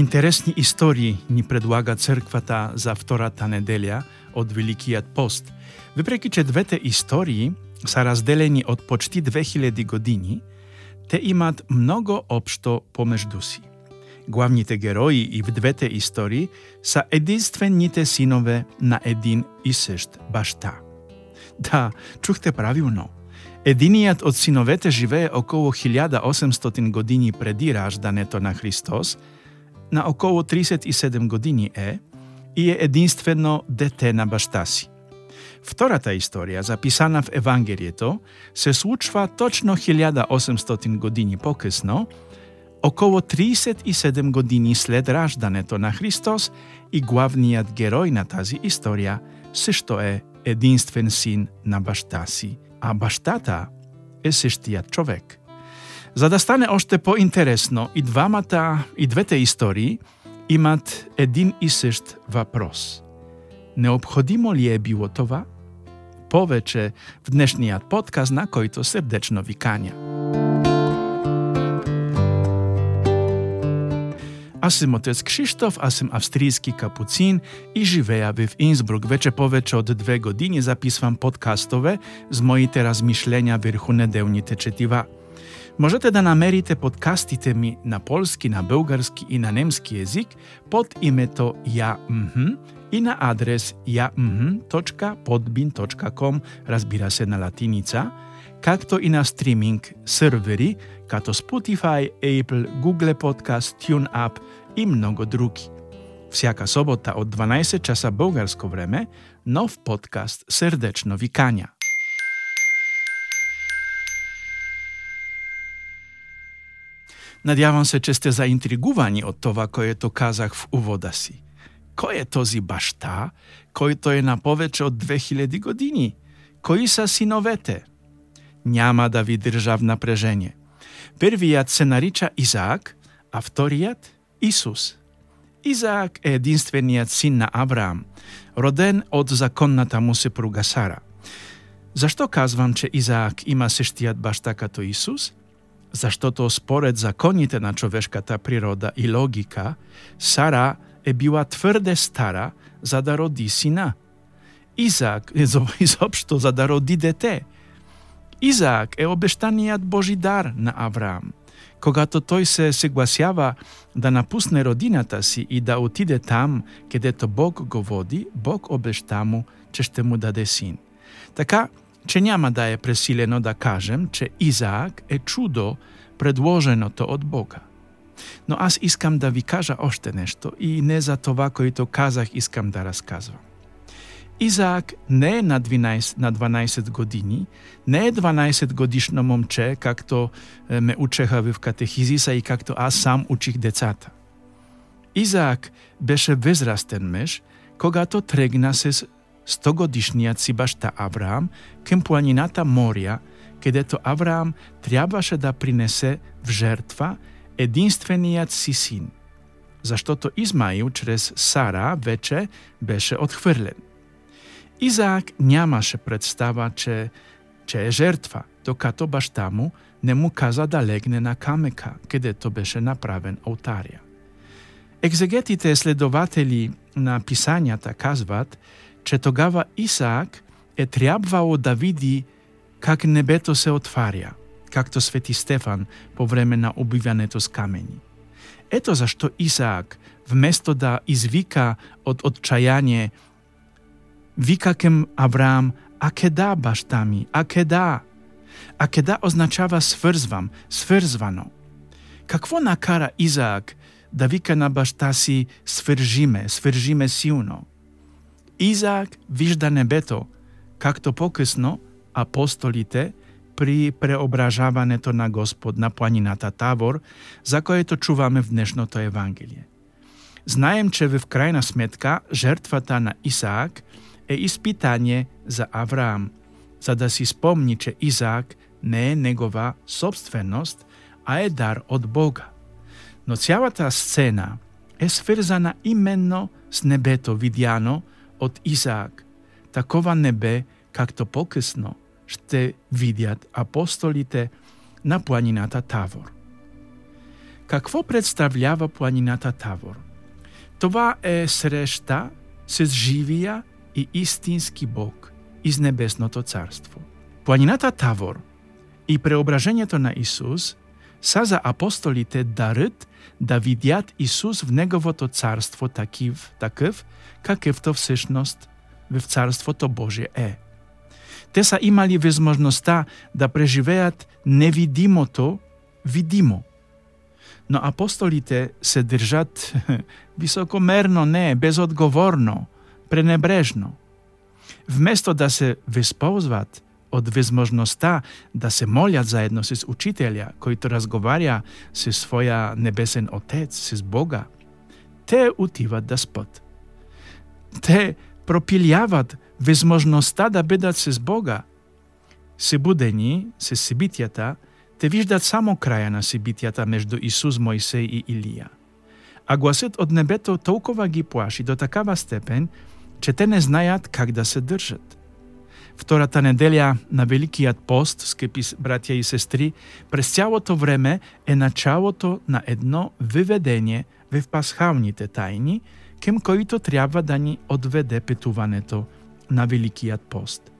Интересни истории ни предлага црквата за втората неделја од Великиот пост. Вепреки че двете истории са разделени од почти 2000 години, те имаат многу општо помежду си. Главните герои и в двете истории са единствените синове на един и сешт башта. Да, чухте правилно. Единият од синовете живее околу 1800 години преди раждането на Христос, на околу 37 години е и е единствено дете на башта си. Втората историја, записана в Евангелието, се случва точно 1800 години покъсно, околу 37 години след раждането на Христос и главниот герој на тази историја се што е единствен син на башта си, а баштата е сештија човек. За да стане още поинтересно, и двамата, и двете истории имат един и същ въпрос. Необходимо ли е било това? Повече в днешният подкаст, на който сърдечно ви каня. Аз съм отец Кшиштоф, аз съм австрийски капуцин и живея в Инсбрук. Вече повече от две години записвам подкастове с моите размишления върху неделните четива – Можете да намерите подкастите ми на полски, на български и на немски език под името Ja Mhm и на адрес jaMhm.podbin.com, разбира се на латиница, както и на стриминг сервери като Spotify, Apple, Google Podcast, TuneUp и много други. Всяка собота од 12 часа българско време, нов подкаст сърдечно ви Надјавам се, че сте заинтригувани од това което казах в увода си. Кој е този башта, којто е на повеќе од 2000 години? Кои са синовете? Няма да ви држав в напрежение. Првиот се нарича Изаак, а вториот Исус. Изаак е единствениот син на Авраам, роден од законната му сепруга Сара. Зашто казвам, че Изаак има сештиот башта като Исус? Заштото според законите на човешката природа и логика, Сара е била тврде стара за да роди сина. Изаак изобшто за да роди дете. Изак е обештаниот Божи дар на Авраам. Когато тој се согласява да напусне родината си и да отиде там, кедето Бог го води, Бог обешта му, че ще му даде син. Така, че няма да е пресилено да кажем, че Изаак е чудо предложеното од Бога. Но аз искам да ви кажа още нещо и не за това, което казах, искам да разказвам. Изаак не е на 12, на 12 години, не е 12 годишно момче, както ме учеха в катехизиса и както аз сам учих децата. Изаак беше възрастен меж, когато трегна се 100-годишниот си башта Авраам кем планината Морија, кедето Авраам требаше да принесе в жертва единствениот си син, заштото Измаил чрез Сара вече беше отхврлен. Изаак нямаше представа, че, че е жертва, докато башта му не му каза да легне на камека, кедето беше направен алтарија. Екзегетите следователи на писањата казват, че тогава Исаак е требвало да види как небето се отварја, както свети Стефан по време на убиването с камени. Ето зашто Исаак, вместо да извика од отчаяние, вика кем Авраам, а кеда башта ми, а кеда? А кеда означава сврзвам, сврзвано. Какво накара Изаак да вика на башта си свржиме, свржиме силно? Изаак вижда небето, както покъсно апостолите при преображаването на Господ на планината Тавор, за което чуваме в днешното Евангелие. Знаем, че в крайна сметка жертвата на Исаак е изпитание за Авраам, за да си спомни, че Изаак не е негова собственост, а е дар от Бога. Но цялата сцена е свързана именно с небето видяно од Исаак, такова небе, както покисно ще видят апостолите на планината Тавор. Какво представлява планината Тавор? Това е среща с живија и истински Бог из Небесното царство. Планината Тавор и преображението на Исус са за апостолите дарът да видят Исус в Неговото царство такив, такъв, какъвто всъщност в Царството Божие е. Те са имали възможността да преживеят невидимото видимо. Но апостолите се држат високомерно, не, безодговорно, пренебрежно. Вместо да се възползват од возможноста да се молят заедно со учителја, којто разговарја со своја небесен Отец, со Бога, те утиват да спот. Те пропилјават возможноста да бидат со Бога. Се будени, се сибитјата, те виждат само краја на сибитјата меѓу Исус, Моисеј и Илија. А гласот од небето толкова ги плаши до такава степен, че те не знаат как да се држат. Втората неделја на Великиот пост, скъпи братја и сестри, през цялото време е началото на едно виведение в пасхалните тајни, кем които трябва да ни одведе петуването на Великиот пост.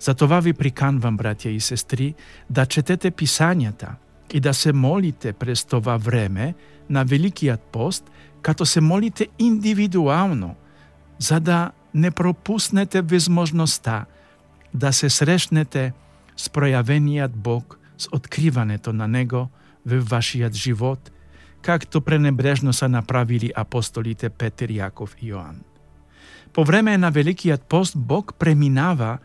Затова ви приканвам, братја и сестри, да четете писањата и да се молите през това време на Великиот пост, като се молите индивидуално, за да не пропуснете възможността да се срещнете с пројавениот Бог, с откриването на Него во вашиот живот, както пренебрежно са направили апостолите Петер, Јаков и Јоан. По време на Великиот пост Бог преминава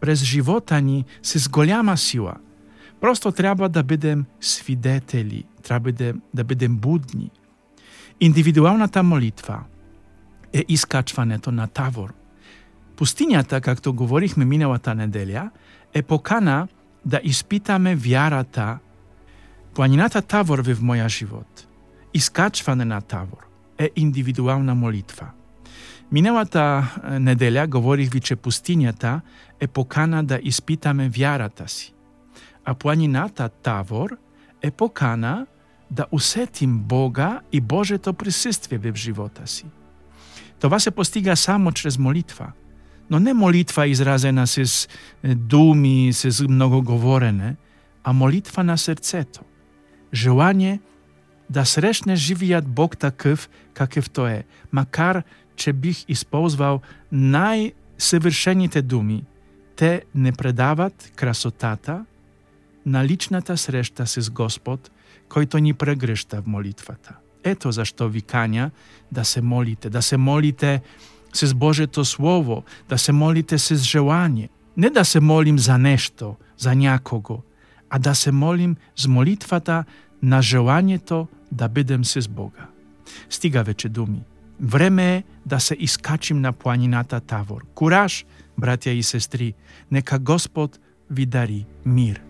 през живота ни с голяма сила. Просто треба да бидем свидетели, треба да, да бидем будни. Индивидуалната молитва е искачването на тавор – Пустињата, както говорихме миналата неделја, е покана да испитаме вјарата. Планината Тавор во моја живот, искачване на Тавор, е индивидуална молитва. Миналата неделја говорих ви, че пустињата е покана да испитаме вјарата си. А планината Тавор е покана да усетим Бога и Божето присуствие во живота си. Това се постига само чрез молитва – но не молитва изразена с думи, с много говорене, а молитва на срцето. Желание да срещне живият Бог такъв, какъв той е, макар че бих използвал най-съвършените думи, те не предават красотата на личната среща с Господ, който ни прегръща в молитвата. Ето защо ви каня да се молите, да се молите се с Божето Слово, да се молите с желание. Не да се молим за нешто, за някого, а да се молим с молитвата на желанието да бидем се с Бога. Стига вече думи. Време е да се искачим на планината Тавор. Кураж, братя и сестри, нека Господ ви дари мир.